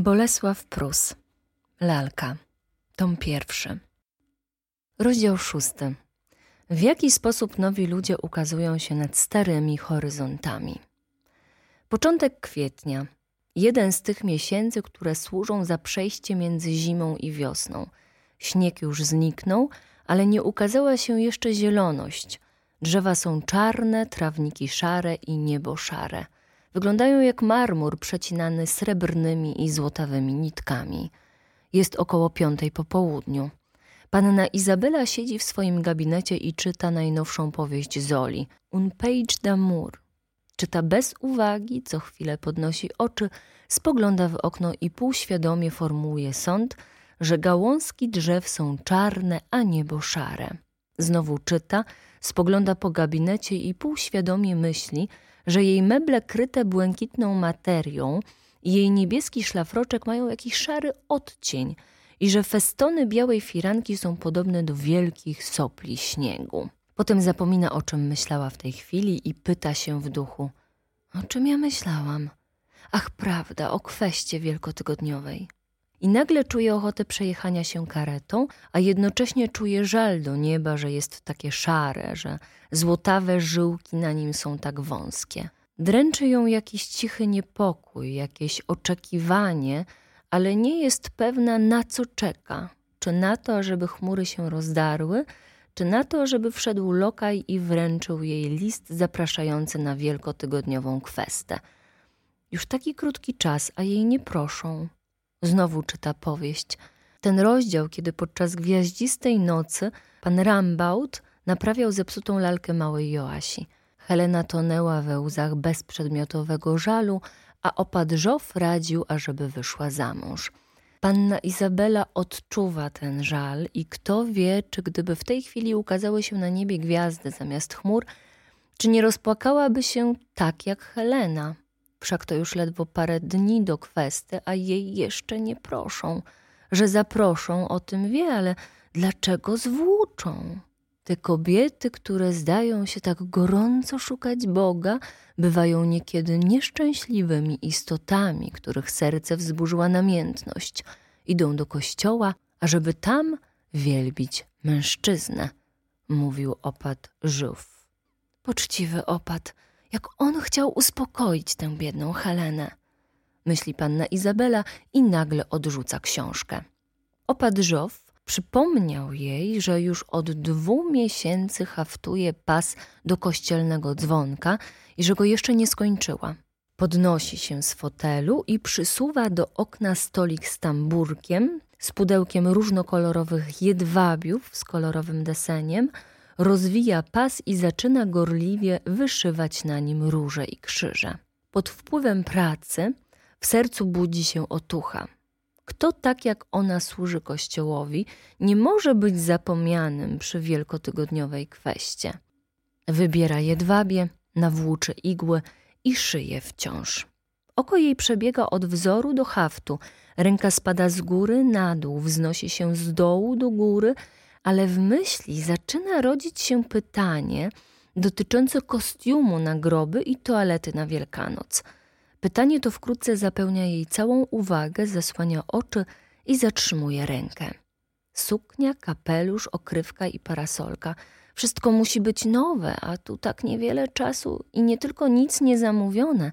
Bolesław Prus. Lalka. Tom pierwszy. Rozdział szósty. W jaki sposób nowi ludzie ukazują się nad starymi horyzontami? Początek kwietnia. Jeden z tych miesięcy, które służą za przejście między zimą i wiosną. Śnieg już zniknął, ale nie ukazała się jeszcze zieloność. Drzewa są czarne, trawniki szare i niebo szare – Wyglądają jak marmur przecinany srebrnymi i złotawymi nitkami. Jest około piątej po południu. Panna Izabela siedzi w swoim gabinecie i czyta najnowszą powieść Zoli, Un page d'amour. Czyta bez uwagi, co chwilę podnosi oczy, spogląda w okno i półświadomie formułuje sąd, że gałązki drzew są czarne, a niebo szare. Znowu czyta, spogląda po gabinecie i półświadomie myśli, że jej meble kryte błękitną materią i jej niebieski szlafroczek mają jakiś szary odcień i że festony białej firanki są podobne do wielkich sopli śniegu. Potem zapomina, o czym myślała w tej chwili i pyta się w duchu: O czym ja myślałam? Ach, prawda, o kweście wielkotygodniowej i nagle czuje ochotę przejechania się karetą, a jednocześnie czuje żal do nieba, że jest takie szare, że złotawe żyłki na nim są tak wąskie. Dręczy ją jakiś cichy niepokój, jakieś oczekiwanie, ale nie jest pewna na co czeka. Czy na to, ażeby chmury się rozdarły, czy na to, żeby wszedł lokaj i wręczył jej list zapraszający na wielkotygodniową kwestę. Już taki krótki czas, a jej nie proszą. Znowu czyta powieść. Ten rozdział, kiedy podczas gwiaździstej nocy pan Rambaut naprawiał zepsutą lalkę małej Joasi. Helena tonęła we łzach bezprzedmiotowego żalu, a opat Żof radził, ażeby wyszła za mąż. Panna Izabela odczuwa ten żal i kto wie, czy gdyby w tej chwili ukazały się na niebie gwiazdy zamiast chmur, czy nie rozpłakałaby się tak jak Helena. Wszak to już ledwo parę dni do kwesty, a jej jeszcze nie proszą. Że zaproszą, o tym wie, ale dlaczego zwłóczą? Te kobiety, które zdają się tak gorąco szukać Boga, bywają niekiedy nieszczęśliwymi istotami, których serce wzburzyła namiętność. Idą do kościoła, ażeby tam wielbić mężczyznę, mówił opat Żów. Poczciwy opat, jak on chciał uspokoić tę biedną Helenę. Myśli panna Izabela i nagle odrzuca książkę. Opat Żow przypomniał jej, że już od dwóch miesięcy haftuje pas do kościelnego dzwonka i że go jeszcze nie skończyła. Podnosi się z fotelu i przysuwa do okna stolik z tamburkiem, z pudełkiem różnokolorowych jedwabiów z kolorowym deseniem, rozwija pas i zaczyna gorliwie wyszywać na nim róże i krzyże. Pod wpływem pracy w sercu budzi się otucha. Kto tak jak ona służy Kościołowi, nie może być zapomnianym przy wielkotygodniowej kweście. Wybiera jedwabie, nawłóczy igły i szyje wciąż. Oko jej przebiega od wzoru do haftu, ręka spada z góry na dół, wznosi się z dołu do góry – ale w myśli zaczyna rodzić się pytanie dotyczące kostiumu na groby i toalety na Wielkanoc. Pytanie to wkrótce zapełnia jej całą uwagę, zasłania oczy i zatrzymuje rękę. Suknia, kapelusz, okrywka i parasolka. Wszystko musi być nowe, a tu tak niewiele czasu i nie tylko nic nie zamówione,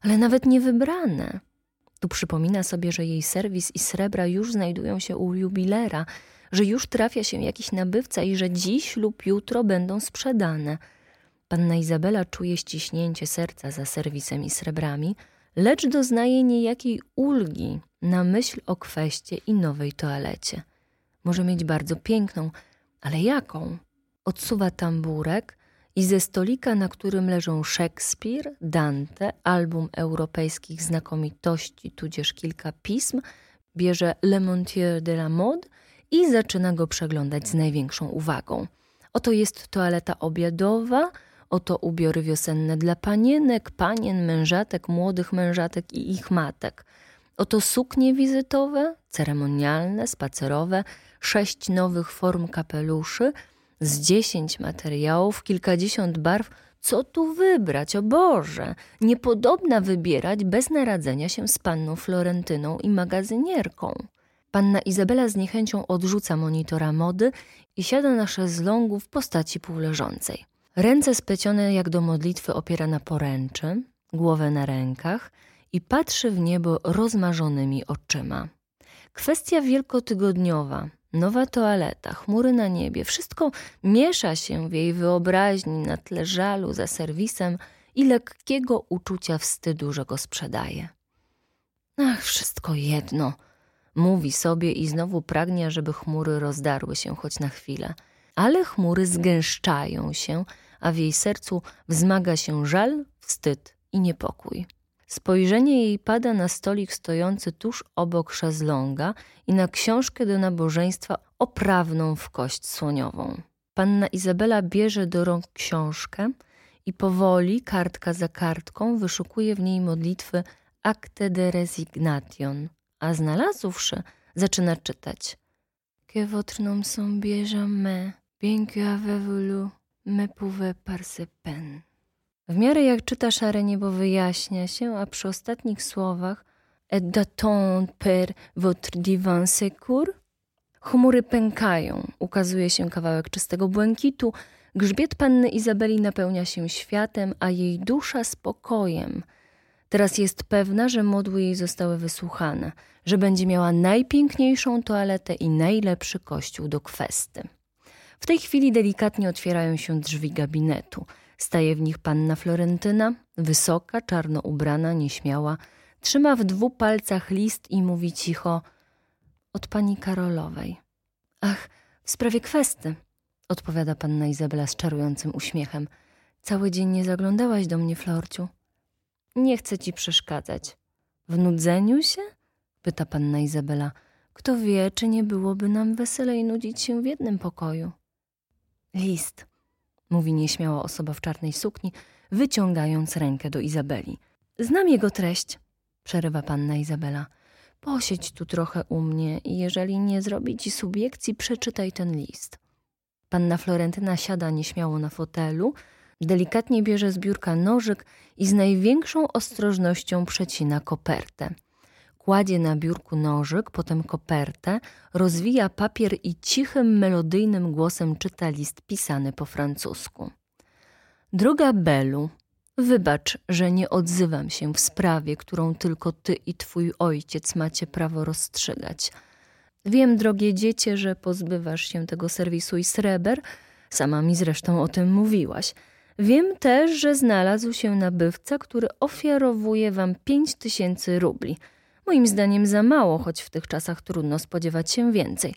ale nawet nie wybrane. Tu przypomina sobie, że jej serwis i srebra już znajdują się u jubilera, że już trafia się jakiś nabywca i że dziś lub jutro będą sprzedane. Panna Izabela czuje ściśnięcie serca za serwisem i srebrami, lecz doznaje niejakiej ulgi na myśl o kweście i nowej toalecie. Może mieć bardzo piękną, ale jaką? Odsuwa tamburek i ze stolika, na którym leżą Szekspir, Dante, album europejskich znakomitości, tudzież kilka pism, bierze Le Montier de la Mode i zaczyna go przeglądać z największą uwagą. Oto jest toaleta obiadowa, oto ubiory wiosenne dla panienek, panien, mężatek, młodych mężatek i ich matek. Oto suknie wizytowe, ceremonialne, spacerowe, sześć nowych form kapeluszy, z dziesięć materiałów, kilkadziesiąt barw, Co tu wybrać, o Boże? Niepodobna wybierać bez naradzenia się z panną Florentyną i magazynierką. Panna Izabela z niechęcią odrzuca monitora mody i siada na szezlongu w postaci półleżącej. Ręce splecione jak do modlitwy opiera na poręczy, głowę na rękach i patrzy w niebo rozmarzonymi oczyma. Kwestia wielkotygodniowa, nowa toaleta, chmury na niebie, wszystko miesza się w jej wyobraźni na tle żalu za serwisem i lekkiego uczucia wstydu, że go sprzedaje. Ach, wszystko jedno, mówi sobie i znowu pragnie, żeby chmury rozdarły się choć na chwilę. Ale chmury zgęszczają się, a w jej sercu wzmaga się żal, wstyd i niepokój. Spojrzenie jej pada na stolik stojący tuż obok szezlonga i na książkę do nabożeństwa oprawną w kość słoniową. Panna Izabela bierze do rąk książkę i powoli, kartka za kartką, wyszukuje w niej modlitwy Acte de Resignation, a znalazłszy, zaczyna czytać. Que votre nom semble jamais, bien que avez voulu, me pouvez par peine. W miarę jak czyta szare niebo wyjaśnia się, a przy ostatnich słowach Et d'attend per votre divin secours? Chmury pękają, ukazuje się kawałek czystego błękitu, grzbiet panny Izabeli napełnia się światem, a jej dusza spokojem. Teraz jest pewna, że modły jej zostały wysłuchane, że będzie miała najpiękniejszą toaletę i najlepszy kościół do kwesty. W tej chwili delikatnie otwierają się drzwi gabinetu – Staje w nich panna Florentyna, wysoka, czarno ubrana, nieśmiała. Trzyma w dwóch palcach list i mówi cicho od pani Karolowej. Ach, w sprawie kwesty, odpowiada panna Izabela z czarującym uśmiechem. Cały dzień nie zaglądałaś do mnie, Florciu. Nie chcę ci przeszkadzać. W nudzeniu się? pyta panna Izabela. Kto wie, czy nie byłoby nam weselej nudzić się w jednym pokoju. List, mówi nieśmiała osoba w czarnej sukni, wyciągając rękę do Izabeli. Znam jego treść, przerywa panna Izabela. Posiedź tu trochę u mnie i jeżeli nie zrobi ci subiekcji, przeczytaj ten list. Panna Florentyna siada nieśmiało na fotelu, delikatnie bierze z biurka nożyk i z największą ostrożnością przecina kopertę kładzie na biurku nożyk, potem kopertę, rozwija papier i cichym, melodyjnym głosem czyta list pisany po francusku. Droga Belu, wybacz, że nie odzywam się w sprawie, którą tylko ty i twój ojciec macie prawo rozstrzygać. Wiem, drogie dziecię, że pozbywasz się tego serwisu i sreber, sama mi zresztą o tym mówiłaś. Wiem też, że znalazł się nabywca, który ofiarowuje wam pięć tysięcy rubli – Moim zdaniem za mało, choć w tych czasach trudno spodziewać się więcej.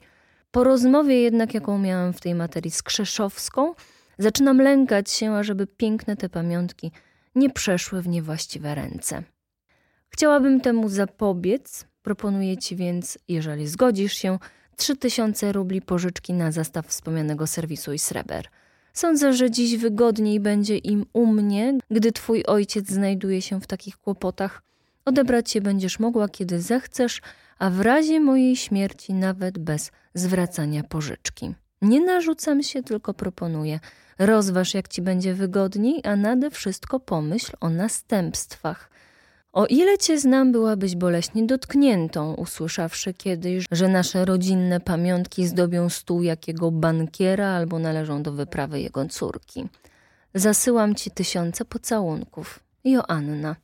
Po rozmowie jednak, jaką miałam w tej materii z Krzeszowską, zaczynam lękać się, ażeby piękne te pamiątki nie przeszły w niewłaściwe ręce. Chciałabym temu zapobiec, proponuję ci więc, jeżeli zgodzisz się, trzy tysiące rubli pożyczki na zastaw wspomnianego serwisu i sreber. Sądzę, że dziś wygodniej będzie im u mnie, gdy twój ojciec znajduje się w takich kłopotach, Odebrać je będziesz mogła, kiedy zechcesz, a w razie mojej śmierci nawet bez zwracania pożyczki. Nie narzucam się, tylko proponuję. Rozważ, jak ci będzie wygodniej, a nade wszystko pomyśl o następstwach. O ile cię znam, byłabyś boleśnie dotkniętą, usłyszawszy kiedyś, że nasze rodzinne pamiątki zdobią stół jakiego bankiera albo należą do wyprawy jego córki. Zasyłam ci tysiące pocałunków. Joanna.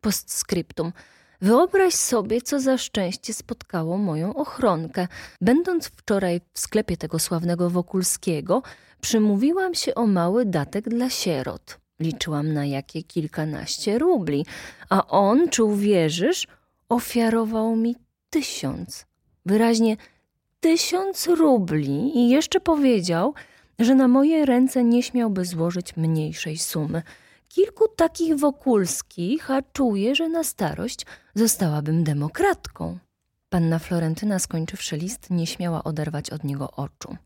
Postscriptum. Wyobraź sobie, co za szczęście spotkało moją ochronkę. Będąc wczoraj w sklepie tego sławnego Wokulskiego, przymówiłam się o mały datek dla sierot. Liczyłam na jakie kilkanaście rubli, a on, czy uwierzysz, ofiarował mi tysiąc. Wyraźnie tysiąc rubli i jeszcze powiedział, że na moje ręce nie śmiałby złożyć mniejszej sumy – kilku takich wokulskich, a czuję, że na starość zostałabym demokratką. Panna Florentyna, skończywszy list, nie śmiała oderwać od niego oczu.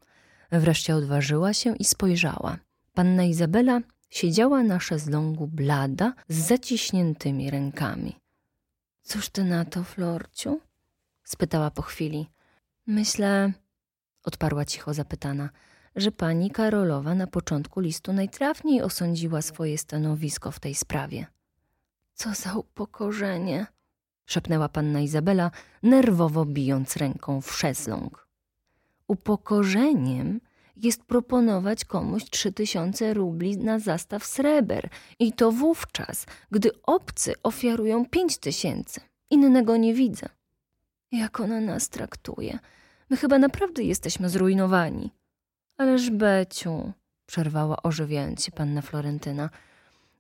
Wreszcie odważyła się i spojrzała. Panna Izabela siedziała na szezlongu blada, z zaciśniętymi rękami. – Cóż ty na to, Florciu? – spytała po chwili. – Myślę – odparła cicho zapytana – że pani Karolowa na początku listu najtrafniej osądziła swoje stanowisko w tej sprawie. Co za upokorzenie, szepnęła panna Izabela, nerwowo bijąc ręką w szezlong. Upokorzeniem jest proponować komuś trzy tysiące rubli na zastaw sreber i to wówczas, gdy obcy ofiarują pięć tysięcy. Innego nie widzę. Jak ona nas traktuje. My chyba naprawdę jesteśmy zrujnowani. Ależ Beciu, przerwała ożywiając się panna Florentyna,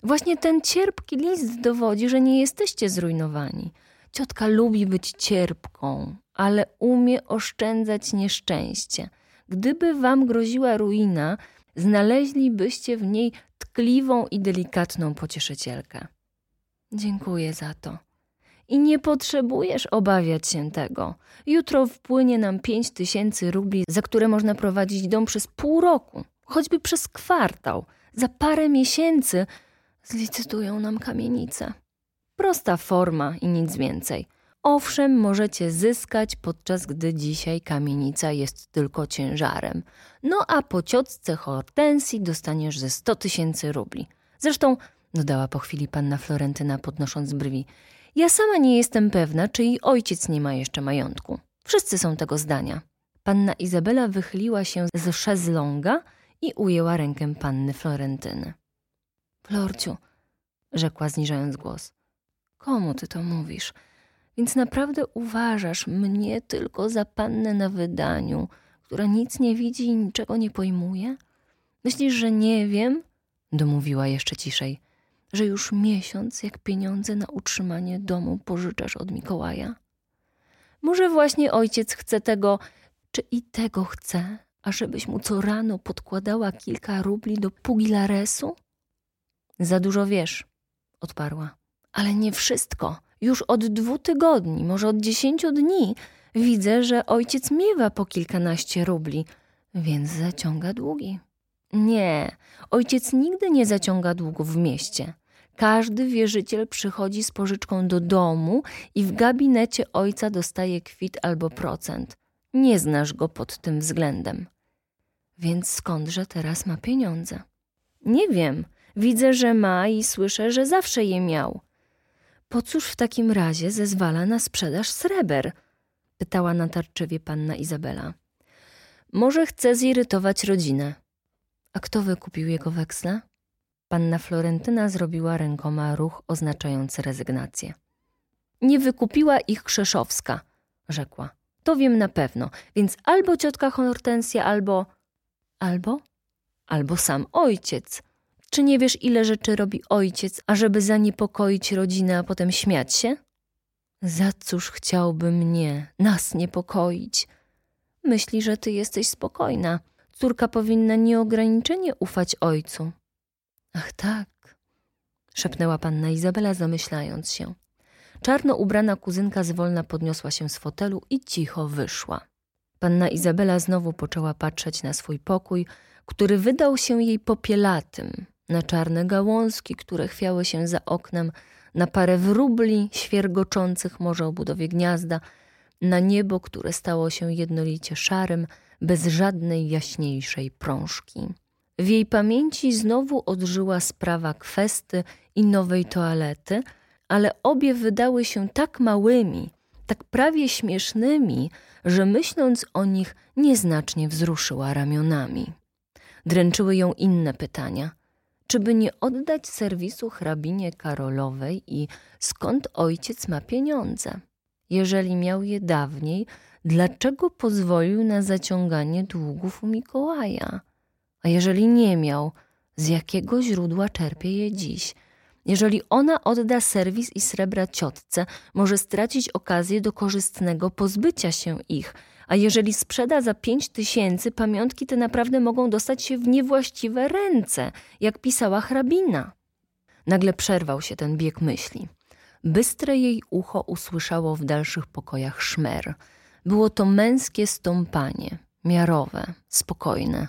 właśnie ten cierpki list dowodzi, że nie jesteście zrujnowani. Ciotka lubi być cierpką, ale umie oszczędzać nieszczęście. Gdyby wam groziła ruina, znaleźlibyście w niej tkliwą i delikatną pocieszycielkę. Dziękuję za to. I nie potrzebujesz obawiać się tego. Jutro wpłynie nam pięć tysięcy rubli, za które można prowadzić dom przez pół roku, choćby przez kwartał. Za parę miesięcy zlicytują nam kamienicę. Prosta forma i nic więcej. Owszem, możecie zyskać, podczas gdy dzisiaj kamienica jest tylko ciężarem. No a po ciotce Hortensji dostaniesz ze sto tysięcy rubli. Zresztą, dodała po chwili panna Florentyna podnosząc brwi, ja sama nie jestem pewna, czy jej ojciec nie ma jeszcze majątku. Wszyscy są tego zdania. Panna Izabela wychyliła się z szezlonga i ujęła rękę panny Florentyny. Florciu, rzekła zniżając głos, komu ty to mówisz? Więc naprawdę uważasz mnie tylko za pannę na wydaniu, która nic nie widzi i niczego nie pojmuje? Myślisz, że nie wiem? Domówiła jeszcze ciszej że już miesiąc, jak pieniądze na utrzymanie domu pożyczasz od Mikołaja? Może właśnie ojciec chce tego, czy i tego chce, ażebyś mu co rano podkładała kilka rubli do pugilaresu? Za dużo wiesz, odparła. Ale nie wszystko. Już od dwóch tygodni, może od dziesięciu dni widzę, że ojciec miewa po kilkanaście rubli, więc zaciąga długi. Nie, ojciec nigdy nie zaciąga długów w mieście. Każdy wierzyciel przychodzi z pożyczką do domu i w gabinecie ojca dostaje kwit albo procent. Nie znasz go pod tym względem. Więc skądże teraz ma pieniądze? Nie wiem. Widzę, że ma i słyszę, że zawsze je miał. Po cóż w takim razie zezwala na sprzedaż sreber? pytała natarczywie panna Izabela. Może chce zirytować rodzinę. A kto wykupił jego weksle? Panna Florentyna zrobiła rękoma ruch oznaczający rezygnację. Nie wykupiła ich Krzeszowska, rzekła. To wiem na pewno, więc albo ciotka Hortensja, albo... Albo? Albo sam ojciec. Czy nie wiesz, ile rzeczy robi ojciec, ażeby zaniepokoić rodzinę, a potem śmiać się? Za cóż chciałby mnie, nas niepokoić? Myśli, że ty jesteś spokojna. Córka powinna nieograniczenie ufać ojcu. Ach tak, szepnęła panna Izabela, zamyślając się. Czarno ubrana kuzynka zwolna podniosła się z fotelu i cicho wyszła. Panna Izabela znowu poczęła patrzeć na swój pokój, który wydał się jej popielatym, na czarne gałązki, które chwiały się za oknem, na parę wróbli świergoczących może o budowie gniazda, na niebo, które stało się jednolicie szarym, bez żadnej jaśniejszej prążki. W jej pamięci znowu odżyła sprawa kwesty i nowej toalety, ale obie wydały się tak małymi, tak prawie śmiesznymi, że myśląc o nich nieznacznie wzruszyła ramionami. Dręczyły ją inne pytania. Czy by nie oddać serwisu hrabinie Karolowej i skąd ojciec ma pieniądze? Jeżeli miał je dawniej, dlaczego pozwolił na zaciąganie długów u Mikołaja? A jeżeli nie miał, z jakiego źródła czerpie je dziś? Jeżeli ona odda serwis i srebra ciotce, może stracić okazję do korzystnego pozbycia się ich, a jeżeli sprzeda za pięć tysięcy, pamiątki te naprawdę mogą dostać się w niewłaściwe ręce, jak pisała hrabina. Nagle przerwał się ten bieg myśli. Bystre jej ucho usłyszało w dalszych pokojach szmer. Było to męskie stąpanie, miarowe, spokojne.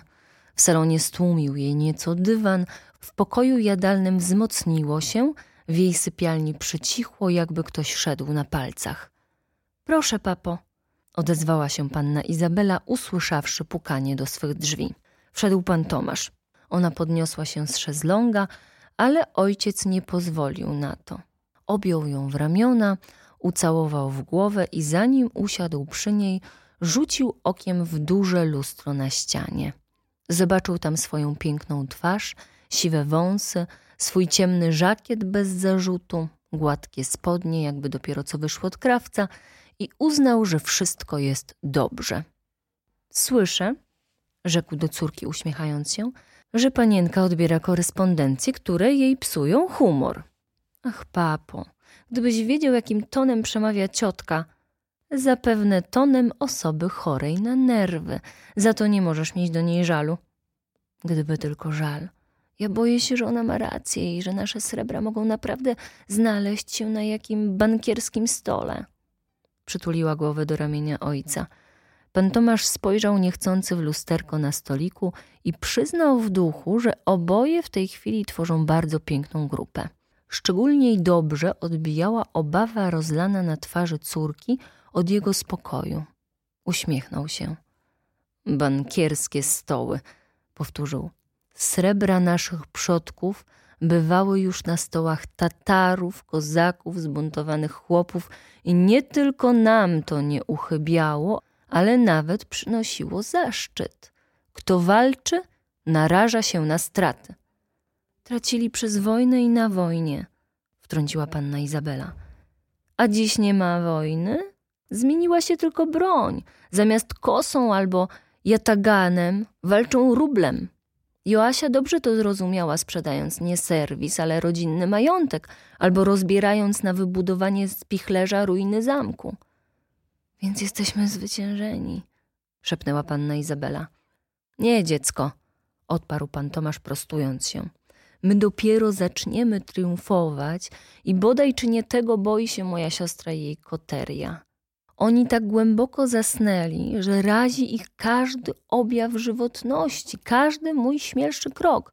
W salonie stłumił jej nieco dywan, w pokoju jadalnym wzmocniło się, w jej sypialni przycichło, jakby ktoś szedł na palcach. Proszę, papo, odezwała się panna Izabela, usłyszawszy pukanie do swych drzwi. Wszedł pan Tomasz. Ona podniosła się z szezlonga, ale ojciec nie pozwolił na to. Objął ją w ramiona, ucałował w głowę i zanim usiadł przy niej, rzucił okiem w duże lustro na ścianie. Zobaczył tam swoją piękną twarz, siwe wąsy, swój ciemny żakiet bez zarzutu, gładkie spodnie, jakby dopiero co wyszło od krawca i uznał, że wszystko jest dobrze. Słyszę, rzekł do córki uśmiechając się, że panienka odbiera korespondencje, które jej psują humor. Ach, papo, gdybyś wiedział, jakim tonem przemawia ciotka. Zapewne tonem osoby chorej na nerwy. Za to nie możesz mieć do niej żalu. Gdyby tylko żal. Ja boję się, że ona ma rację i że nasze srebra mogą naprawdę znaleźć się na jakim bankierskim stole. Przytuliła głowę do ramienia ojca. Pan Tomasz spojrzał niechcący w lusterko na stoliku i przyznał w duchu, że oboje w tej chwili tworzą bardzo piękną grupę. Szczególnie dobrze odbijała obawa rozlana na twarzy córki od jego spokoju. Uśmiechnął się. Bankierskie stoły, powtórzył. Srebra naszych przodków bywały już na stołach Tatarów, kozaków, zbuntowanych chłopów i nie tylko nam to nie uchybiało, ale nawet przynosiło zaszczyt. Kto walczy, naraża się na straty. Tracili przez wojnę i na wojnie, wtrąciła panna Izabela. A dziś nie ma wojny? Zmieniła się tylko broń. Zamiast kosą albo jataganem walczą rublem. Joasia dobrze to zrozumiała, sprzedając nie serwis, ale rodzinny majątek, albo rozbierając na wybudowanie z pichlerza ruiny zamku. Więc jesteśmy zwyciężeni, szepnęła panna Izabela. Nie, dziecko, odparł pan Tomasz prostując się. My dopiero zaczniemy triumfować i bodaj czy nie tego boi się moja siostra i jej koteria. Oni tak głęboko zasnęli, że razi ich każdy objaw żywotności, każdy mój śmielszy krok,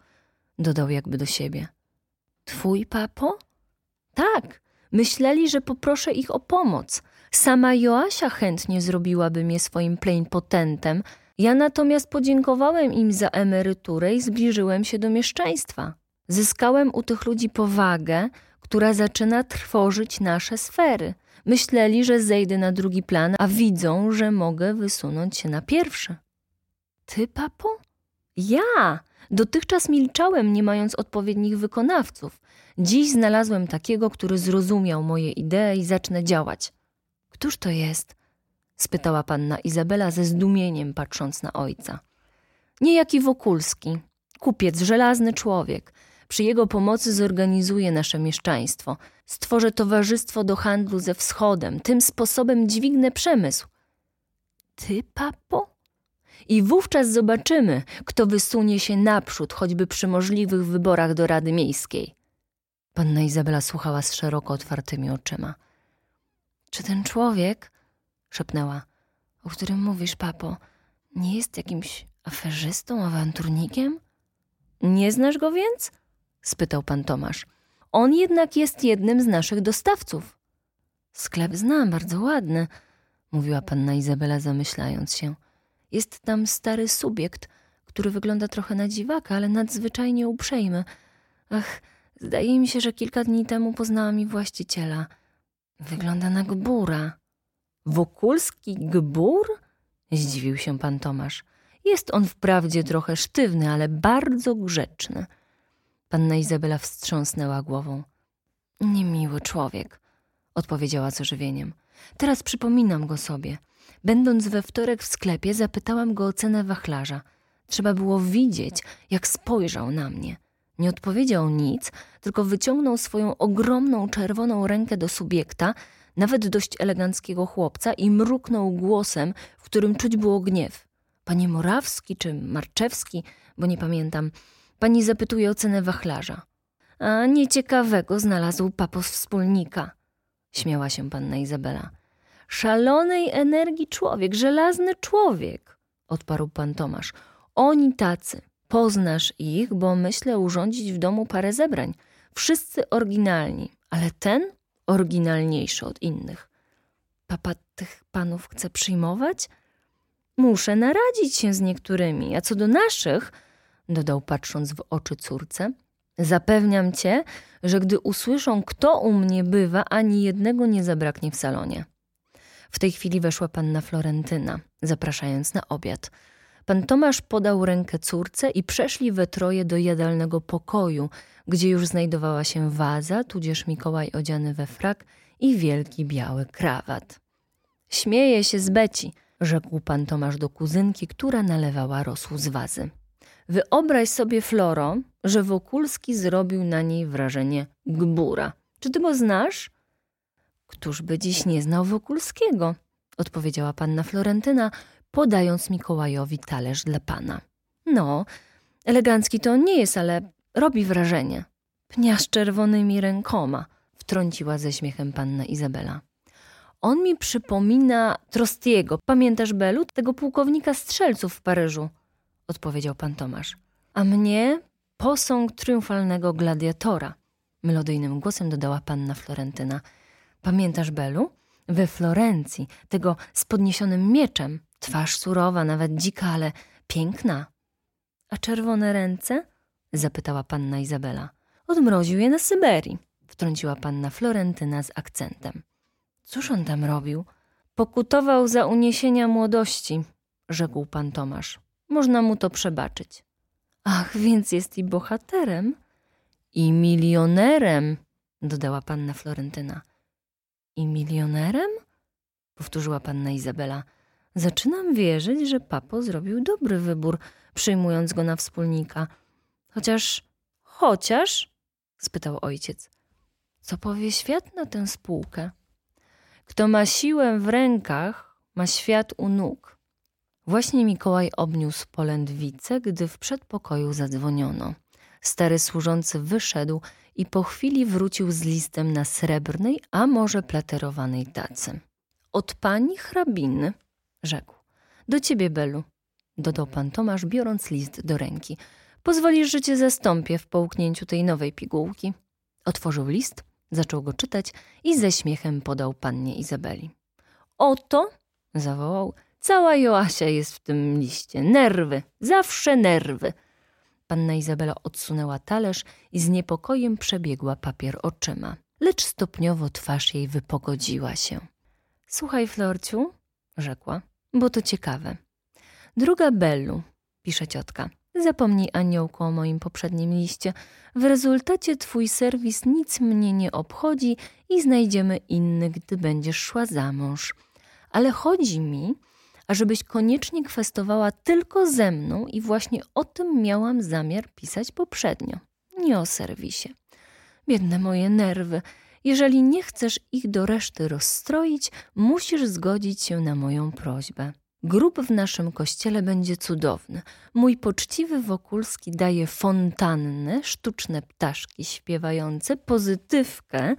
dodał jakby do siebie. Twój papo? Tak, myśleli, że poproszę ich o pomoc. Sama Joasia chętnie zrobiłaby mnie swoim plenipotentem, ja natomiast podziękowałem im za emeryturę i zbliżyłem się do mieszczeństwa. Zyskałem u tych ludzi powagę, która zaczyna trwożyć nasze sfery. Myśleli, że zejdę na drugi plan, a widzą, że mogę wysunąć się na pierwszy. Ty, papo? Ja! Dotychczas milczałem, nie mając odpowiednich wykonawców. Dziś znalazłem takiego, który zrozumiał moje idee i zacznę działać. Któż to jest? spytała panna Izabela ze zdumieniem, patrząc na ojca. Niejaki Wokulski, kupiec, żelazny człowiek. Przy jego pomocy zorganizuję nasze mieszczaństwo. Stworzę towarzystwo do handlu ze wschodem. Tym sposobem dźwignę przemysł. Ty, papo? I wówczas zobaczymy, kto wysunie się naprzód, choćby przy możliwych wyborach do Rady Miejskiej. Panna Izabela słuchała z szeroko otwartymi oczyma. Czy ten człowiek, szepnęła, o którym mówisz, papo, nie jest jakimś aferzystą, awanturnikiem? Nie znasz go więc? Spytał pan Tomasz. On jednak jest jednym z naszych dostawców. Sklep znam, bardzo ładny, mówiła panna Izabela, zamyślając się. Jest tam stary subiekt, który wygląda trochę na dziwaka, ale nadzwyczajnie uprzejmy. Ach, zdaje mi się, że kilka dni temu poznałam i właściciela. Wygląda na gbura. Wokulski gbur? Zdziwił się pan Tomasz. Jest on wprawdzie trochę sztywny, ale bardzo grzeczny. Panna Izabela wstrząsnęła głową. Niemiły człowiek, odpowiedziała z ożywieniem. Teraz przypominam go sobie. Będąc we wtorek w sklepie, zapytałam go o cenę wachlarza. Trzeba było widzieć, jak spojrzał na mnie. Nie odpowiedział nic, tylko wyciągnął swoją ogromną czerwoną rękę do subiekta, nawet dość eleganckiego chłopca, i mruknął głosem, w którym czuć było gniew. Panie Morawski czy Marczewski, bo nie pamiętam, pani zapytuje o cenę wachlarza. A nieciekawego znalazł papos wspólnika, śmiała się panna Izabela. Szalonej energii człowiek, żelazny człowiek, odparł pan Tomasz. Oni tacy, Poznasz ich, bo myślę urządzić w domu parę zebrań. Wszyscy oryginalni, ale ten oryginalniejszy od innych. Papa tych panów chce przyjmować? Muszę naradzić się z niektórymi, a co do naszych, dodał patrząc w oczy córce, zapewniam cię, że gdy usłyszą, kto u mnie bywa, ani jednego nie zabraknie w salonie. W tej chwili weszła panna Florentyna, zapraszając na obiad. Pan Tomasz podał rękę córce i przeszli we troje do jadalnego pokoju, gdzie już znajdowała się waza, tudzież Mikołaj odziany we frak i wielki biały krawat. Śmieje się z Beci, rzekł pan Tomasz do kuzynki, która nalewała rosół z wazy. Wyobraź sobie, Floro, że Wokulski zrobił na niej wrażenie gbura. Czy ty go znasz? Któż by dziś nie znał Wokulskiego? odpowiedziała panna Florentyna, podając Mikołajowi talerz dla pana. No, elegancki to on nie jest, ale robi wrażenie. Pnia z czerwonymi rękoma, wtrąciła ze śmiechem panna Izabela. On mi przypomina Trostiego. Pamiętasz, Belu, tego pułkownika strzelców w Paryżu? Odpowiedział pan Tomasz. A mnie posąg triumfalnego gladiatora. Melodyjnym głosem dodała panna Florentyna. Pamiętasz, Belu? We Florencji, tego z podniesionym mieczem. Twarz surowa, nawet dzika, ale piękna. A czerwone ręce? Zapytała panna Izabela. Odmroził je na Syberii, wtrąciła panna Florentyna z akcentem. Cóż on tam robił? Pokutował za uniesienia młodości, rzekł pan Tomasz. Można mu to przebaczyć. Ach, więc jest i bohaterem? I milionerem, dodała panna Florentyna. I milionerem? powtórzyła panna Izabela. Zaczynam wierzyć, że papo zrobił dobry wybór, przyjmując go na wspólnika. Chociaż, chociaż, spytał ojciec, co powie świat na tę spółkę? Kto ma siłę w rękach, ma świat u nóg. Właśnie Mikołaj obniósł polędwicę, gdy w przedpokoju zadzwoniono. Stary służący wyszedł i po chwili wrócił z listem na srebrnej, a może platerowanej tacy. Od pani hrabiny, rzekł. Do ciebie, Belu, dodał pan Tomasz, biorąc list do ręki. Pozwolisz, że cię zastąpię w połknięciu tej nowej pigułki. Otworzył list, zaczął go czytać i ze śmiechem podał pannie Izabeli. Oto, zawołał, cała Joasia jest w tym liście. Nerwy, zawsze nerwy. Panna Izabela odsunęła talerz i z niepokojem przebiegła papier oczyma. Lecz stopniowo twarz jej wypogodziła się. Słuchaj, Florciu, rzekła, bo to ciekawe. Druga Bellu, pisze ciotka. Zapomnij, aniołku, o moim poprzednim liście. W rezultacie twój serwis nic mnie nie obchodzi i znajdziemy inny, gdy będziesz szła za mąż. Ale chodzi mi, ażebyś koniecznie kwestowała tylko ze mną i właśnie o tym miałam zamiar pisać poprzednio. Nie o serwisie. Biedne moje nerwy. Jeżeli nie chcesz ich do reszty rozstroić, musisz zgodzić się na moją prośbę. Grób w naszym kościele będzie cudowny. Mój poczciwy Wokulski daje fontannę, sztuczne ptaszki śpiewające, pozytywkę,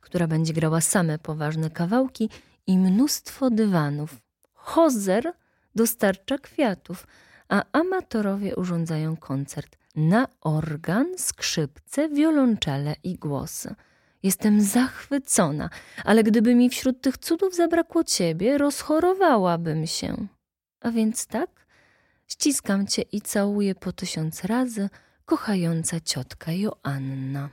która będzie grała same poważne kawałki i mnóstwo dywanów. Hozer dostarcza kwiatów, a amatorowie urządzają koncert na organ, skrzypce, wiolonczele i głosy. Jestem zachwycona, ale gdyby mi wśród tych cudów zabrakło ciebie, rozchorowałabym się. A więc tak, ściskam cię i całuję po tysiąc razy, kochająca ciotka Joanna.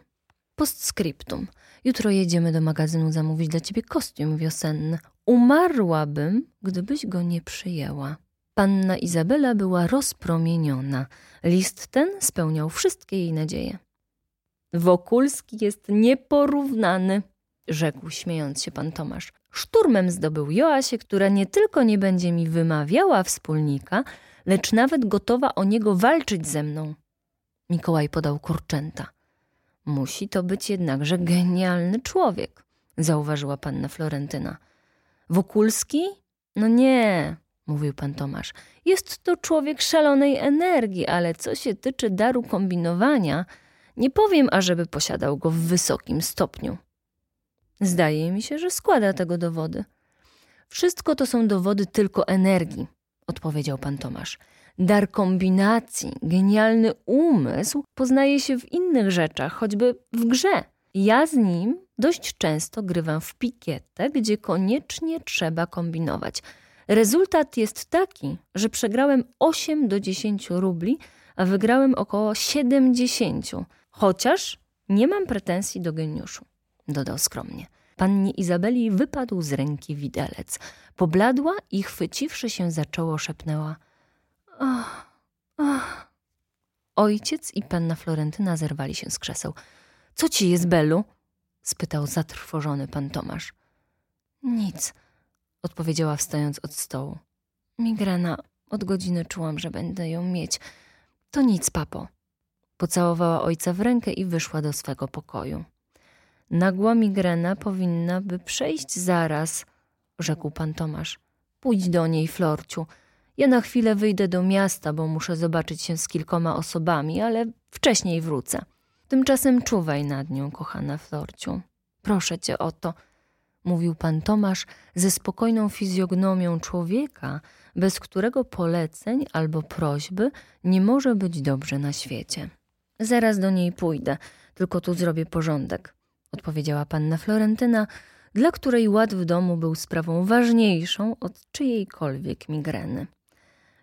Postscriptum. Jutro jedziemy do magazynu zamówić dla ciebie kostium wiosenny. Umarłabym, gdybyś go nie przyjęła. Panna Izabela była rozpromieniona. List ten spełniał wszystkie jej nadzieje. Wokulski jest nieporównany, rzekł śmiejąc się pan Tomasz. Szturmem zdobył Joasię, która nie tylko nie będzie mi wymawiała wspólnika, lecz nawet gotowa o niego walczyć ze mną. Mikołaj podał kurczęta. Musi to być jednakże genialny człowiek, zauważyła panna Florentyna. Wokulski? No nie, mówił pan Tomasz. Jest to człowiek szalonej energii, ale co się tyczy daru kombinowania, nie powiem, ażeby posiadał go w wysokim stopniu. Zdaje mi się, że składa tego dowody. Wszystko to są dowody tylko energii, odpowiedział pan Tomasz. Dar kombinacji, genialny umysł poznaje się w innych rzeczach, choćby w grze. Ja z nim dość często grywam w pikietę, gdzie koniecznie trzeba kombinować. Rezultat jest taki, że przegrałem 8 do 10 rubli, a wygrałem około 70, chociaż nie mam pretensji do geniuszu, dodał skromnie. Pannie Izabeli wypadł z ręki widelec. Pobladła i chwyciwszy się za czoło szepnęła Ach, ach. Ojciec i panna Florentyna zerwali się z krzeseł. Co ci jest, Belu? Spytał zatrwożony pan Tomasz. Nic, odpowiedziała wstając od stołu. Migrena, od godziny czułam, że będę ją mieć. To nic, papo. Pocałowała ojca w rękę i wyszła do swego pokoju. Nagła migrena powinna by przejść zaraz, rzekł pan Tomasz. Pójdź do niej, Florciu. Ja na chwilę wyjdę do miasta, bo muszę zobaczyć się z kilkoma osobami, ale wcześniej wrócę. Tymczasem czuwaj nad nią, kochana Florciu. Proszę cię o to, mówił pan Tomasz ze spokojną fizjognomią człowieka, bez którego poleceń albo prośby nie może być dobrze na świecie. Zaraz do niej pójdę, tylko tu zrobię porządek, odpowiedziała panna Florentyna, dla której ład w domu był sprawą ważniejszą od czyjejkolwiek migreny.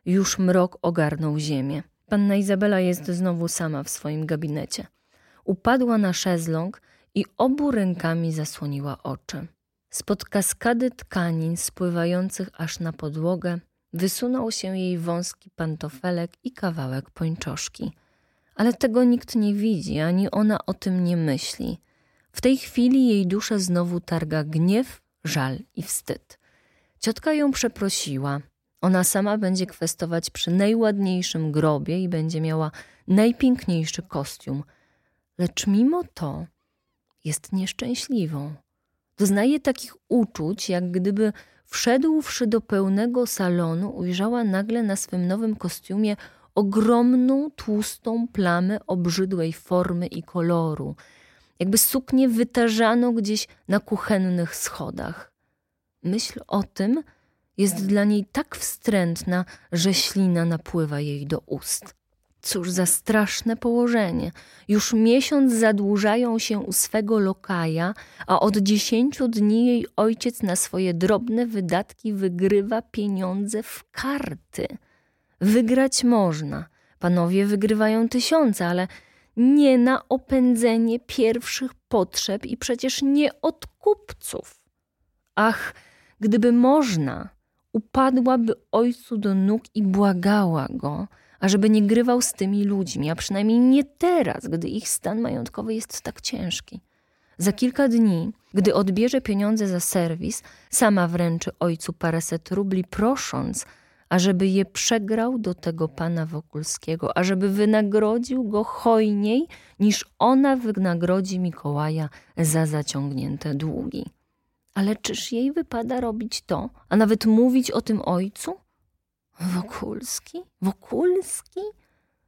Już mrok ogarnął ziemię. Panna Izabela jest znowu sama w swoim gabinecie. Upadła na szezlong i obu rękami zasłoniła oczy. Spod kaskady tkanin spływających aż na podłogę wysunął się jej wąski pantofelek i kawałek pończoszki. Ale tego nikt nie widzi, ani ona o tym nie myśli. W tej chwili jej duszę znowu targa gniew, żal i wstyd. Ciotka ją przeprosiła. Ona sama będzie kwestować przy najładniejszym grobie i będzie miała najpiękniejszy kostium. Lecz mimo to jest nieszczęśliwą. Doznaje takich uczuć, jak gdyby wszedłszy do pełnego salonu, ujrzała nagle na swym nowym kostiumie ogromną, tłustą plamę obrzydłej formy i koloru, jakby suknię wytarzano gdzieś na kuchennych schodach. Myśl o tym jest dla niej tak wstrętna, że ślina napływa jej do ust. Cóż za straszne położenie. Już miesiąc zadłużają się u swego lokaja, a od dziesięciu dni jej ojciec na swoje drobne wydatki wygrywa pieniądze w karty. Wygrać można. Panowie wygrywają tysiące, ale nie na opędzenie pierwszych potrzeb i przecież nie od kupców. Ach, gdyby można, upadłaby ojcu do nóg i błagała go, ażeby nie grywał z tymi ludźmi, a przynajmniej nie teraz, gdy ich stan majątkowy jest tak ciężki. Za kilka dni, gdy odbierze pieniądze za serwis, sama wręczy ojcu paręset rubli, prosząc, ażeby je przegrał do tego pana Wokulskiego, ażeby wynagrodził go hojniej, niż ona wynagrodzi Mikołaja za zaciągnięte długi. Ale czyż jej wypada robić to, a nawet mówić o tym ojcu? Wokulski? Wokulski?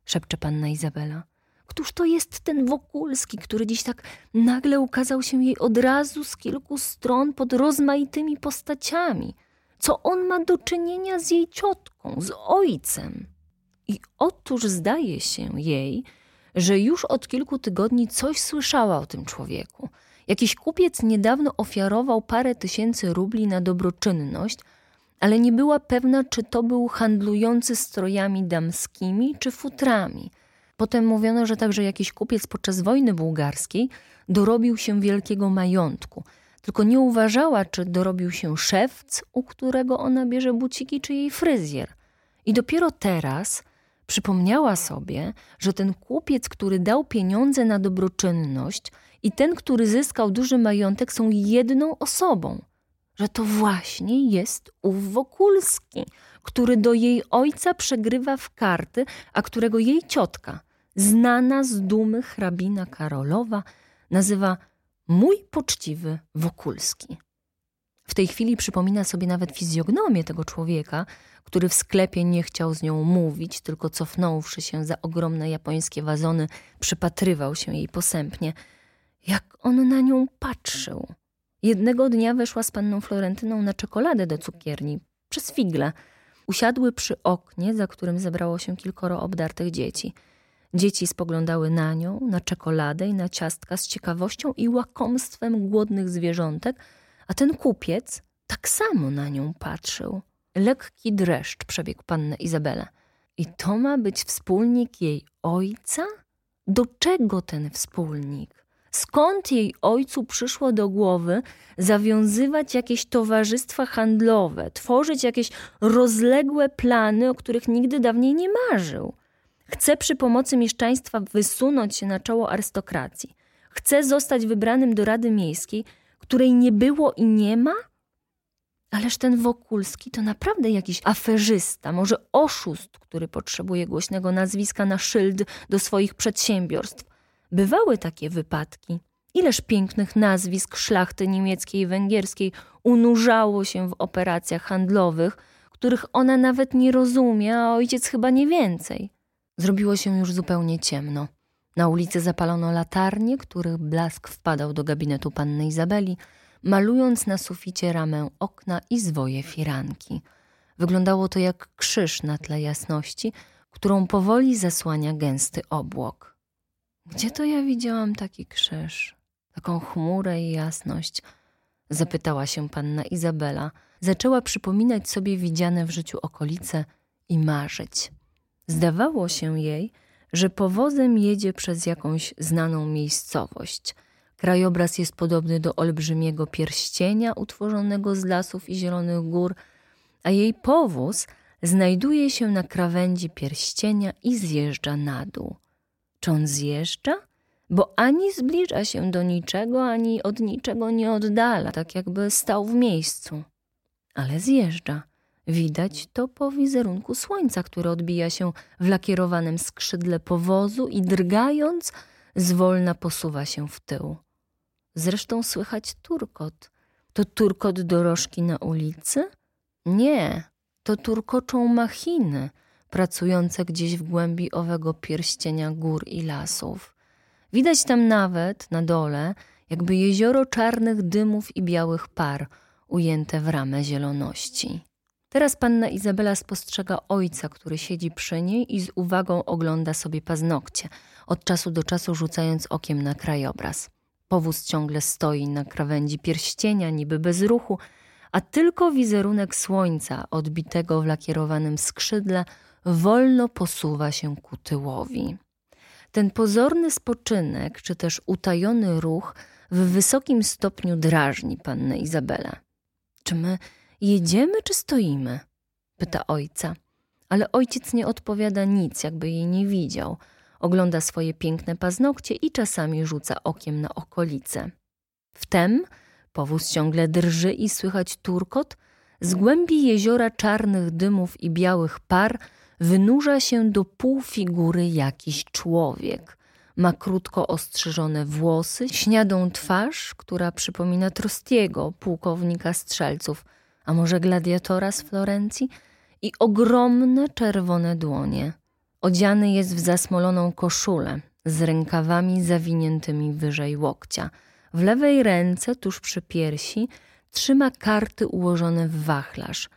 szepcze panna Izabela. Któż to jest ten Wokulski, który dziś tak nagle ukazał się jej od razu z kilku stron pod rozmaitymi postaciami? Co on ma do czynienia z jej ciotką, z ojcem? I otóż zdaje się jej, że już od kilku tygodni coś słyszała o tym człowieku. Jakiś kupiec niedawno ofiarował parę tysięcy rubli na dobroczynność – ale nie była pewna, czy to był handlujący strojami damskimi czy futrami. Potem mówiono, że także jakiś kupiec podczas wojny bułgarskiej dorobił się wielkiego majątku. Tylko nie uważała, czy dorobił się szewc, u którego ona bierze buciki, czy jej fryzjer. I dopiero teraz przypomniała sobie, że ten kupiec, który dał pieniądze na dobroczynność i ten, który zyskał duży majątek, są jedną osobą – że to właśnie jest ów Wokulski, który do jej ojca przegrywa w karty, a którego jej ciotka, znana z dumy hrabina Karolowa, nazywa mój poczciwy Wokulski. W tej chwili przypomina sobie nawet fizjognomię tego człowieka, który w sklepie nie chciał z nią mówić, tylko cofnąwszy się za ogromne japońskie wazony, przypatrywał się jej posępnie. Jak on na nią patrzył! Jednego dnia weszła z panną Florentyną na czekoladę do cukierni, przez figle. Usiadły przy oknie, za którym zebrało się kilkoro obdartych dzieci. Dzieci spoglądały na nią, na czekoladę i na ciastka z ciekawością i łakomstwem głodnych zwierzątek, a ten kupiec tak samo na nią patrzył. Lekki dreszcz przebiegł pannę Izabelę. I to ma być wspólnik jej ojca? Do czego ten wspólnik? Skąd jej ojcu przyszło do głowy zawiązywać jakieś towarzystwa handlowe, tworzyć jakieś rozległe plany, o których nigdy dawniej nie marzył? Chce przy pomocy mieszczaństwa wysunąć się na czoło arystokracji. Chce zostać wybranym do Rady Miejskiej, której nie było i nie ma? Ależ ten Wokulski to naprawdę jakiś aferzysta, może oszust, który potrzebuje głośnego nazwiska na szyld do swoich przedsiębiorstw. Bywały takie wypadki. Ileż pięknych nazwisk szlachty niemieckiej i węgierskiej unurzało się w operacjach handlowych, których ona nawet nie rozumie, a ojciec chyba nie więcej. Zrobiło się już zupełnie ciemno. Na ulicy zapalono latarnie, których blask wpadał do gabinetu panny Izabeli, malując na suficie ramę okna i zwoje firanki. Wyglądało to jak krzyż na tle jasności, którą powoli zasłania gęsty obłok. Gdzie to ja widziałam taki krzyż? Taką chmurę i jasność? Zapytała się panna Izabela. Zaczęła przypominać sobie widziane w życiu okolice i marzyć. Zdawało się jej, że powozem jedzie przez jakąś znaną miejscowość. Krajobraz jest podobny do olbrzymiego pierścienia utworzonego z lasów i zielonych gór, a jej powóz znajduje się na krawędzi pierścienia i zjeżdża na dół. Czy on zjeżdża? Bo ani zbliża się do niczego, ani od niczego nie oddala, tak jakby stał w miejscu. Ale zjeżdża. Widać to po wizerunku słońca, które odbija się w lakierowanym skrzydle powozu i drgając, zwolna posuwa się w tył. Zresztą słychać turkot. To turkot dorożki na ulicy? Nie, to turkoczą machiny pracujące gdzieś w głębi owego pierścienia gór i lasów. Widać tam nawet na dole jakby jezioro czarnych dymów i białych par ujęte w ramę zieloności. Teraz panna Izabela spostrzega ojca, który siedzi przy niej i z uwagą ogląda sobie paznokcie, od czasu do czasu rzucając okiem na krajobraz. Powóz ciągle stoi na krawędzi pierścienia, niby bez ruchu, a tylko wizerunek słońca odbitego w lakierowanym skrzydle wolno posuwa się ku tyłowi. Ten pozorny spoczynek, czy też utajony ruch w wysokim stopniu drażni pannę Izabelę. Czy my Jedziemy czy stoimy? pyta ojca. Ale ojciec nie odpowiada nic, jakby jej nie widział. Ogląda swoje piękne paznokcie i czasami rzuca okiem na okolice. Wtem powóz ciągle drży i słychać turkot. Z głębi jeziora czarnych dymów i białych par wynurza się do półfigury jakiś człowiek. Ma krótko ostrzyżone włosy, śniadą twarz, która przypomina Trostiego, pułkownika strzelców – a może gladiatora z Florencji i ogromne czerwone dłonie. Odziany jest w zasmoloną koszulę z rękawami zawiniętymi wyżej łokcia. W lewej ręce, tuż przy piersi, trzyma karty ułożone w wachlarz.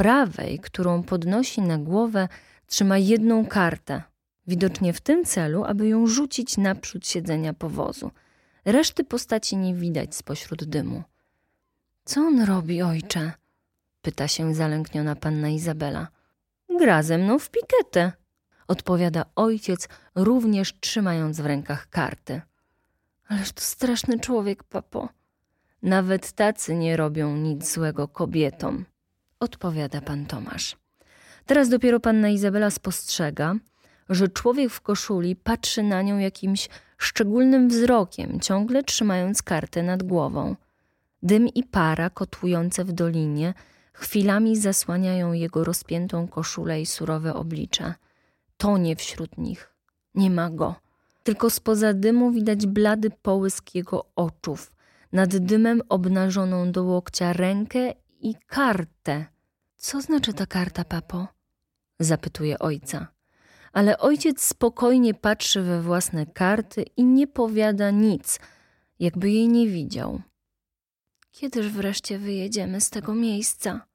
Prawej, którą podnosi na głowę, trzyma jedną kartę, widocznie w tym celu, aby ją rzucić naprzód siedzenia powozu. Reszty postaci nie widać spośród dymu. Co on robi, ojcze? pyta się zalękniona panna Izabela. Gra ze mną w piketę, odpowiada ojciec, również trzymając w rękach karty. Ależ to straszny człowiek, papo. Nawet tacy nie robią nic złego kobietom, odpowiada pan Tomasz. Teraz dopiero panna Izabela spostrzega, że człowiek w koszuli patrzy na nią jakimś szczególnym wzrokiem, ciągle trzymając kartę nad głową. Dym i para kotłujące w dolinie Chwilami zasłaniają jego rozpiętą koszulę i surowe oblicze. Tonie wśród nich. Nie ma go. Tylko spoza dymu widać blady połysk jego oczów. Nad dymem obnażoną do łokcia rękę i kartę. Co znaczy ta karta, papo? Zapytuje ojca. Ale ojciec spokojnie patrzy we własne karty i nie powiada nic, jakby jej nie widział. Kiedyż wreszcie wyjedziemy z tego miejsca?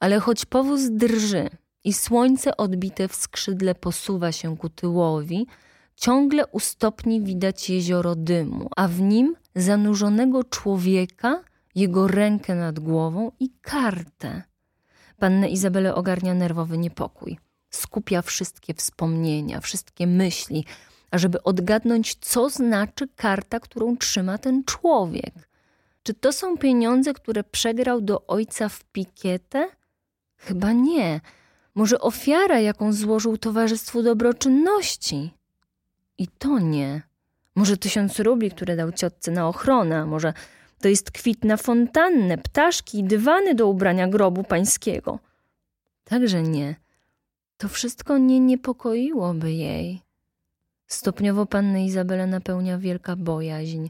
Ale choć powóz drży i słońce odbite w skrzydle posuwa się ku tyłowi, ciągle u stopni widać jezioro dymu, a w nim zanurzonego człowieka, jego rękę nad głową i kartę. Pannę Izabelę ogarnia nerwowy niepokój. Skupia wszystkie wspomnienia, wszystkie myśli, ażeby odgadnąć, co znaczy karta, którą trzyma ten człowiek. Czy to są pieniądze, które przegrał do ojca w pikietę? Chyba nie. Może ofiara, jaką złożył Towarzystwu Dobroczynności? I to nie. Może tysiąc rubli, które dał ciotce na ochronę, może to jest kwit na fontannę, ptaszki i dywany do ubrania grobu pańskiego. Także nie. To wszystko nie niepokoiłoby jej. Stopniowo pannę Izabelę napełnia wielka bojaźń.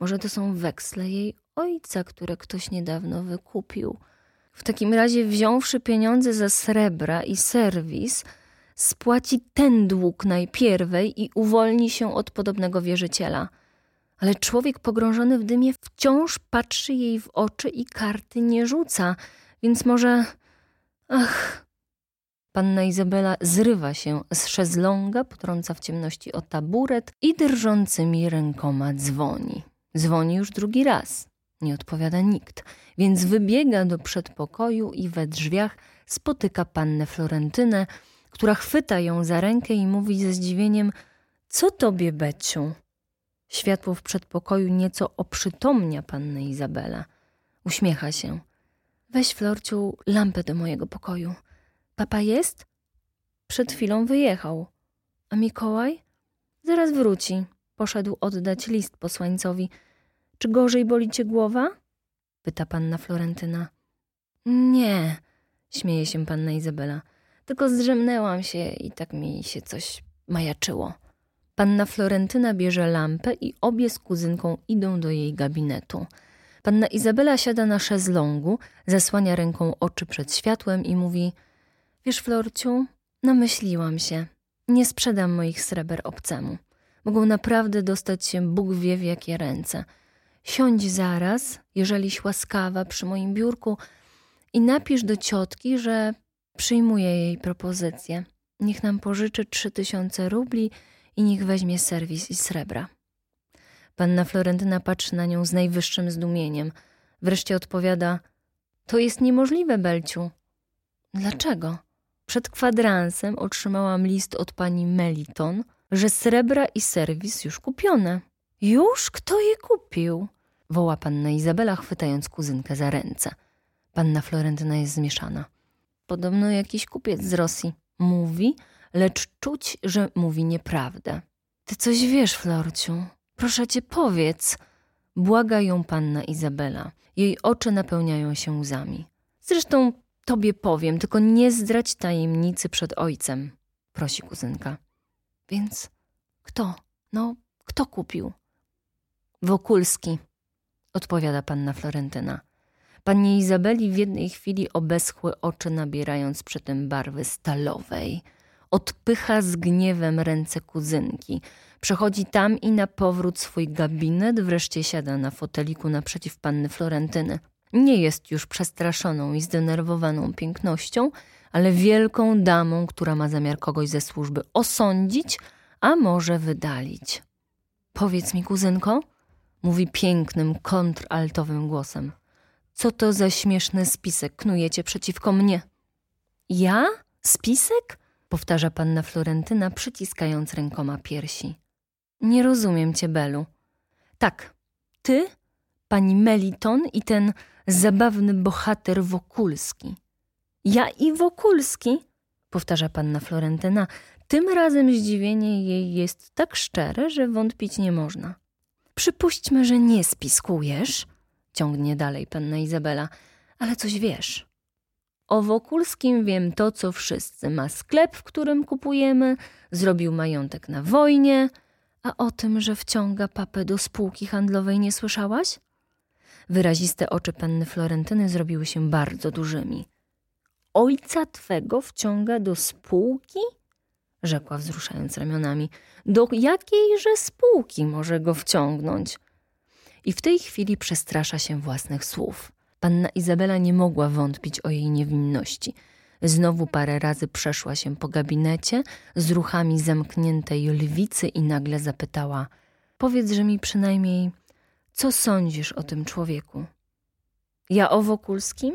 Może to są weksle jej ojca, które ktoś niedawno wykupił. W takim razie, wziąwszy pieniądze za srebra i serwis, spłaci ten dług najpierwej i uwolni się od podobnego wierzyciela. Ale człowiek pogrążony w dymie wciąż patrzy jej w oczy i karty nie rzuca, więc może. Ach. Panna Izabela zrywa się z szezlonga, potrąca w ciemności o taburet i drżącymi rękoma dzwoni. Dzwoni już drugi raz. Nie odpowiada nikt, więc wybiega do przedpokoju i we drzwiach spotyka pannę Florentynę, która chwyta ją za rękę i mówi ze zdziwieniem: Co tobie, Beciu? Światło w przedpokoju nieco oprzytomnia pannę Izabela. Uśmiecha się. Weź, Florciu, lampę do mojego pokoju. Papa jest? Przed chwilą wyjechał. A Mikołaj? Zaraz wróci. Poszedł oddać list posłańcowi. Czy gorzej boli cię głowa? Pyta panna Florentyna. Nie, śmieje się panna Izabela. Tylko zdrzemnęłam się i tak mi się coś majaczyło. Panna Florentyna bierze lampę i obie z kuzynką idą do jej gabinetu. Panna Izabela siada na szezlongu, zasłania ręką oczy przed światłem i mówi: Wiesz, Florciu, namyśliłam się. Nie sprzedam moich sreber obcemu. Mogą naprawdę dostać się Bóg wie w jakie ręce. Siądź zaraz, jeżeliś łaskawa, przy moim biurku i napisz do ciotki, że przyjmuję jej propozycję. Niech nam pożyczy trzy tysiące rubli i niech weźmie serwis i srebra. Panna Florentyna patrzy na nią z najwyższym zdumieniem. Wreszcie odpowiada: To jest niemożliwe, Belciu. Dlaczego? Przed kwadransem otrzymałam list od pani Meliton, że srebra i serwis już kupione. Już kto je kupił? woła panna Izabela, chwytając kuzynkę za ręce. Panna Florentyna jest zmieszana. Podobno jakiś kupiec z Rosji mówi, lecz czuć, że mówi nieprawdę. Ty coś wiesz, Florciu? Proszę cię, powiedz. Błaga ją panna Izabela. Jej oczy napełniają się łzami. Zresztą tobie powiem, tylko nie zdrać tajemnicy przed ojcem, prosi kuzynka. Więc kto? No, kto kupił? Wokulski, odpowiada panna Florentyna. Pani Izabeli w jednej chwili obeschły oczy, nabierając przy tym barwy stalowej. Odpycha z gniewem ręce kuzynki. Przechodzi tam i na powrót swój gabinet, wreszcie siada na foteliku naprzeciw panny Florentyny. Nie jest już przestraszoną i zdenerwowaną pięknością, ale wielką damą, która ma zamiar kogoś ze służby osądzić, a może wydalić. Powiedz mi, kuzynko, mówi pięknym, kontraltowym głosem. Co to za śmieszny spisek knujecie przeciwko mnie? Ja? Spisek? Powtarza panna Florentyna, przyciskając rękoma piersi. Nie rozumiem cię, Belu. Tak, ty, pani Meliton i ten zabawny bohater Wokulski. Ja i Wokulski, powtarza panna Florentyna. Tym razem zdziwienie jej jest tak szczere, że wątpić nie można. Przypuśćmy, że nie spiskujesz, ciągnie dalej panna Izabela, ale coś wiesz. O Wokulskim wiem to, co wszyscy. Ma sklep, w którym kupujemy, zrobił majątek na wojnie, a o tym, że wciąga papę do spółki handlowej nie słyszałaś? Wyraziste oczy panny Florentyny zrobiły się bardzo dużymi. Ojca twego wciąga do spółki? rzekła wzruszając ramionami. Do jakiejże spółki może go wciągnąć? I w tej chwili przestrasza się własnych słów. Panna Izabela nie mogła wątpić o jej niewinności. Znowu parę razy przeszła się po gabinecie z ruchami zamkniętej lwicy i nagle zapytała: Powiedz, że mi przynajmniej, co sądzisz o tym człowieku? Ja o Wokulskim?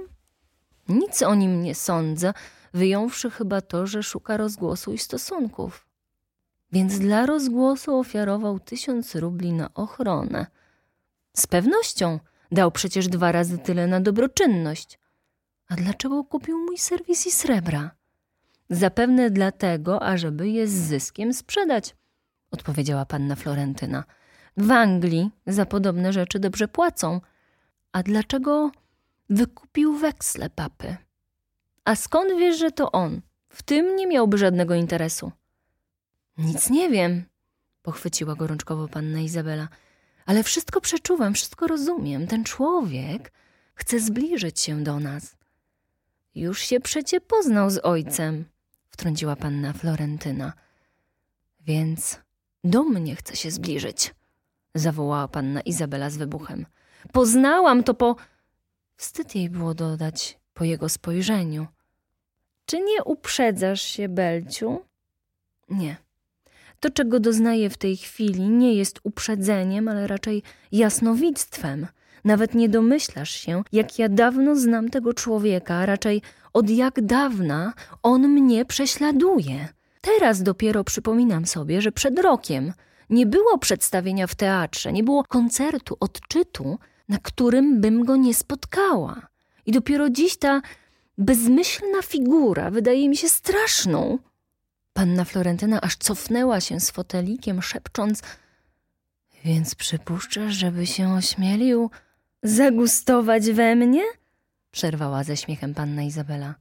Nic o nim nie sądzę, wyjąwszy chyba to, że szuka rozgłosu i stosunków. Więc dla rozgłosu ofiarował tysiąc rubli na ochronę. Z pewnością dał przecież dwa razy tyle na dobroczynność. A dlaczego kupił mój serwis i srebra? Zapewne dlatego, ażeby je z zyskiem sprzedać, odpowiedziała panna Florentyna. W Anglii za podobne rzeczy dobrze płacą. A dlaczego wykupił weksle papy? A skąd wiesz, że to on? W tym nie miałby żadnego interesu. Nic nie wiem, pochwyciła gorączkowo panna Izabela. Ale wszystko przeczuwam, wszystko rozumiem. Ten człowiek chce zbliżyć się do nas. Już się przecie poznał z ojcem, wtrąciła panna Florentyna. Więc do mnie chce się zbliżyć, zawołała panna Izabela z wybuchem. Poznałam to po. Wstyd jej było dodać po jego spojrzeniu. Czy nie uprzedzasz się, Belciu? Nie. To, czego doznaję w tej chwili, nie jest uprzedzeniem, ale raczej jasnowictwem. Nawet nie domyślasz się, jak ja dawno znam tego człowieka, raczej od jak dawna on mnie prześladuje. Teraz dopiero przypominam sobie, że przed rokiem nie było przedstawienia w teatrze, nie było koncertu, odczytu, na którym bym go nie spotkała. I dopiero dziś ta bezmyślna figura wydaje mi się straszną. Panna Florentyna aż cofnęła się z fotelikiem, szepcząc: Więc przypuszczasz, żeby się ośmielił zagustować we mnie? przerwała ze śmiechem panna Izabela.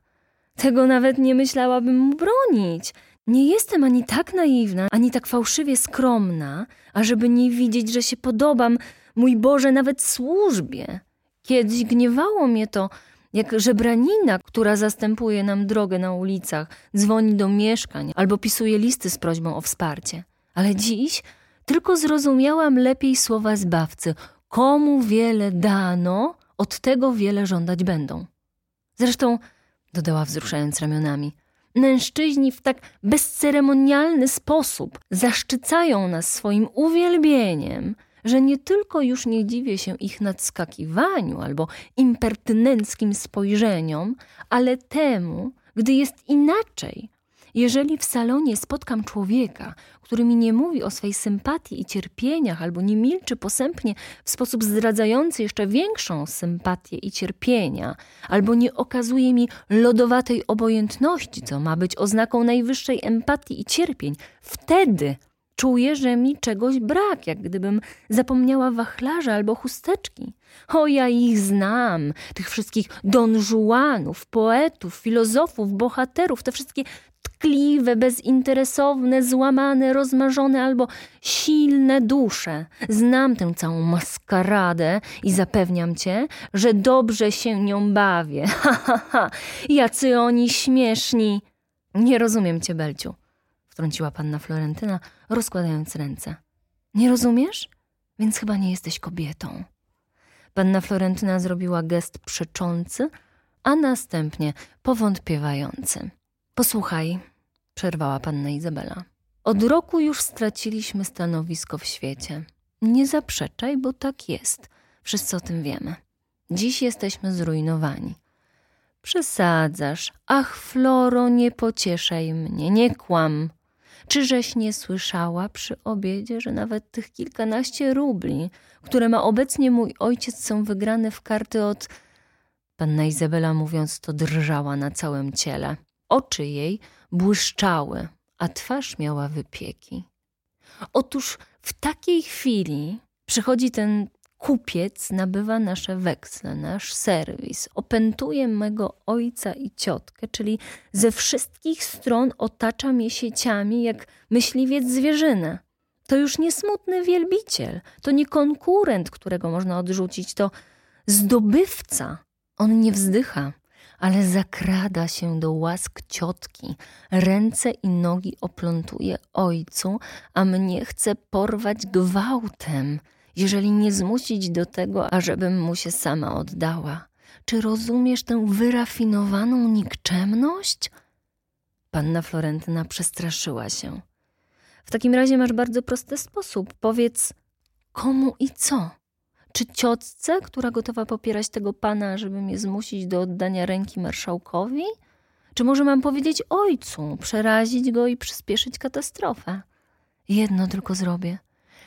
Tego nawet nie myślałabym mu bronić. Nie jestem ani tak naiwna, ani tak fałszywie skromna, ażeby nie widzieć, że się podobam, mój Boże, nawet służbie. Kiedyś gniewało mnie to, jak żebranina, która zastępuje nam drogę na ulicach, dzwoni do mieszkań albo pisuje listy z prośbą o wsparcie. Ale dziś tylko zrozumiałam lepiej słowa zbawcy. Komu wiele dano, od tego wiele żądać będą. Zresztą, dodała wzruszając ramionami, mężczyźni w tak bezceremonialny sposób zaszczycają nas swoim uwielbieniem, że nie tylko już nie dziwię się ich nadskakiwaniu albo impertynenckim spojrzeniom, ale temu, gdy jest inaczej. Jeżeli w salonie spotkam człowieka, który mi nie mówi o swej sympatii i cierpieniach, albo nie milczy posępnie w sposób zdradzający jeszcze większą sympatię i cierpienia, albo nie okazuje mi lodowatej obojętności, co ma być oznaką najwyższej empatii i cierpień, wtedy Czuję, że mi czegoś brak, jak gdybym zapomniała wachlarza albo chusteczki. O, ja ich znam, tych wszystkich donżuanów, poetów, filozofów, bohaterów, te wszystkie tkliwe, bezinteresowne, złamane, rozmarzone albo silne dusze. Znam tę całą maskaradę i zapewniam cię, że dobrze się nią bawię. Ha, ha, ha, jacy oni śmieszni. Nie rozumiem cię, Belciu wtrąciła panna Florentyna, rozkładając ręce. Nie rozumiesz? Więc chyba nie jesteś kobietą. Panna Florentyna zrobiła gest przeczący, a następnie powątpiewający. Posłuchaj, przerwała panna Izabela. Od roku już straciliśmy stanowisko w świecie. Nie zaprzeczaj, bo tak jest. Wszyscy o tym wiemy. Dziś jesteśmy zrujnowani. Przesadzasz. Ach, Floro, nie pocieszaj mnie, nie kłam. Czyżeś nie słyszała przy obiedzie, że nawet tych kilkanaście rubli, które ma obecnie mój ojciec, są wygrane w karty od. Panna Izabela mówiąc to drżała na całym ciele. Oczy jej błyszczały, a twarz miała wypieki. Otóż w takiej chwili przychodzi ten kupiec nabywa nasze weksle, nasz serwis, opętuje mego ojca i ciotkę, czyli ze wszystkich stron otacza mnie sieciami jak myśliwiec zwierzynę. To już nie smutny wielbiciel, to nie konkurent, którego można odrzucić, to zdobywca. On nie wzdycha, ale zakrada się do łask ciotki, ręce i nogi oplątuje ojcu, a mnie chce porwać gwałtem – jeżeli nie zmusić do tego, ażebym mu się sama oddała? Czy rozumiesz tę wyrafinowaną nikczemność? Panna Florentyna przestraszyła się. W takim razie masz bardzo prosty sposób. Powiedz komu i co? Czy ciotce, która gotowa popierać tego pana, żeby mnie zmusić do oddania ręki marszałkowi? Czy może mam powiedzieć ojcu, przerazić go i przyspieszyć katastrofę? Jedno tylko zrobię.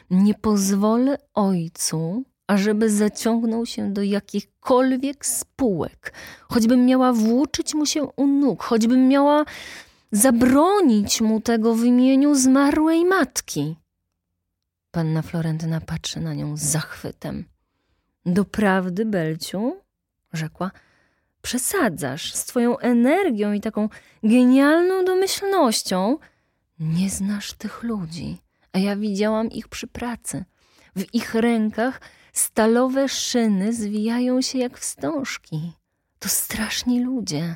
Nie pozwolę ojcu, ażeby zaciągnął się do jakichkolwiek spółek, choćbym miała włóczyć mu się u nóg, choćbym miała zabronić mu tego w imieniu zmarłej matki. Panna Florentyna patrzy na nią z zachwytem. Doprawdy, Belciu, rzekła, przesadzasz z twoją energią i taką genialną domyślnością. Nie znasz tych ludzi, a ja widziałam ich przy pracy. W ich rękach stalowe szyny zwijają się jak wstążki. To straszni ludzie.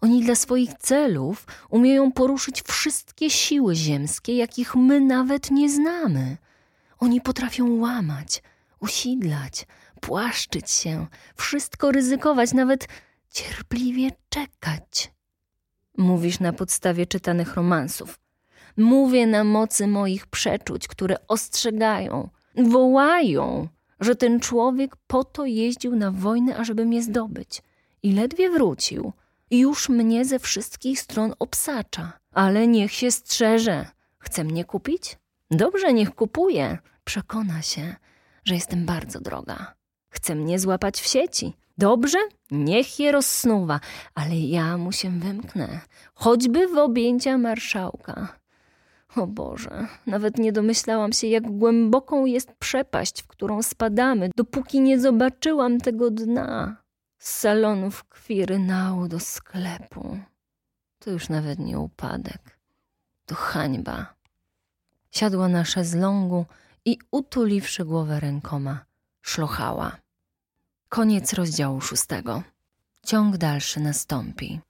Oni dla swoich celów umieją poruszyć wszystkie siły ziemskie, jakich my nawet nie znamy. Oni potrafią łamać, usidlać, płaszczyć się, wszystko ryzykować, nawet cierpliwie czekać. Mówisz na podstawie czytanych romansów. Mówię na mocy moich przeczuć, które ostrzegają, wołają, że ten człowiek po to jeździł na wojnę, ażeby mnie zdobyć. I ledwie wrócił, już mnie ze wszystkich stron obsacza. Ale niech się strzeże. Chce mnie kupić? Dobrze, niech kupuje. Przekona się, że jestem bardzo droga. Chce mnie złapać w sieci. Dobrze, niech je rozsnuwa, ale ja mu się wymknę, choćby w objęcia marszałka. O Boże, nawet nie domyślałam się, jak głęboką jest przepaść, w którą spadamy, dopóki nie zobaczyłam tego dna. Z salonów kwirynału do sklepu. To już nawet nie upadek, to hańba. Siadła na szezlongu i utuliwszy głowę rękoma, szlochała. Koniec rozdziału szóstego. Ciąg dalszy nastąpi.